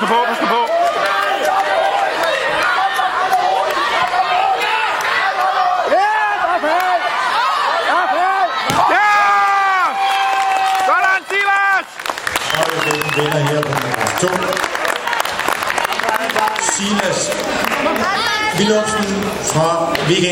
nu på, pas nu på. Ja! Silas! Og vinder her på nummer 2. Silas Willumsen fra Viking.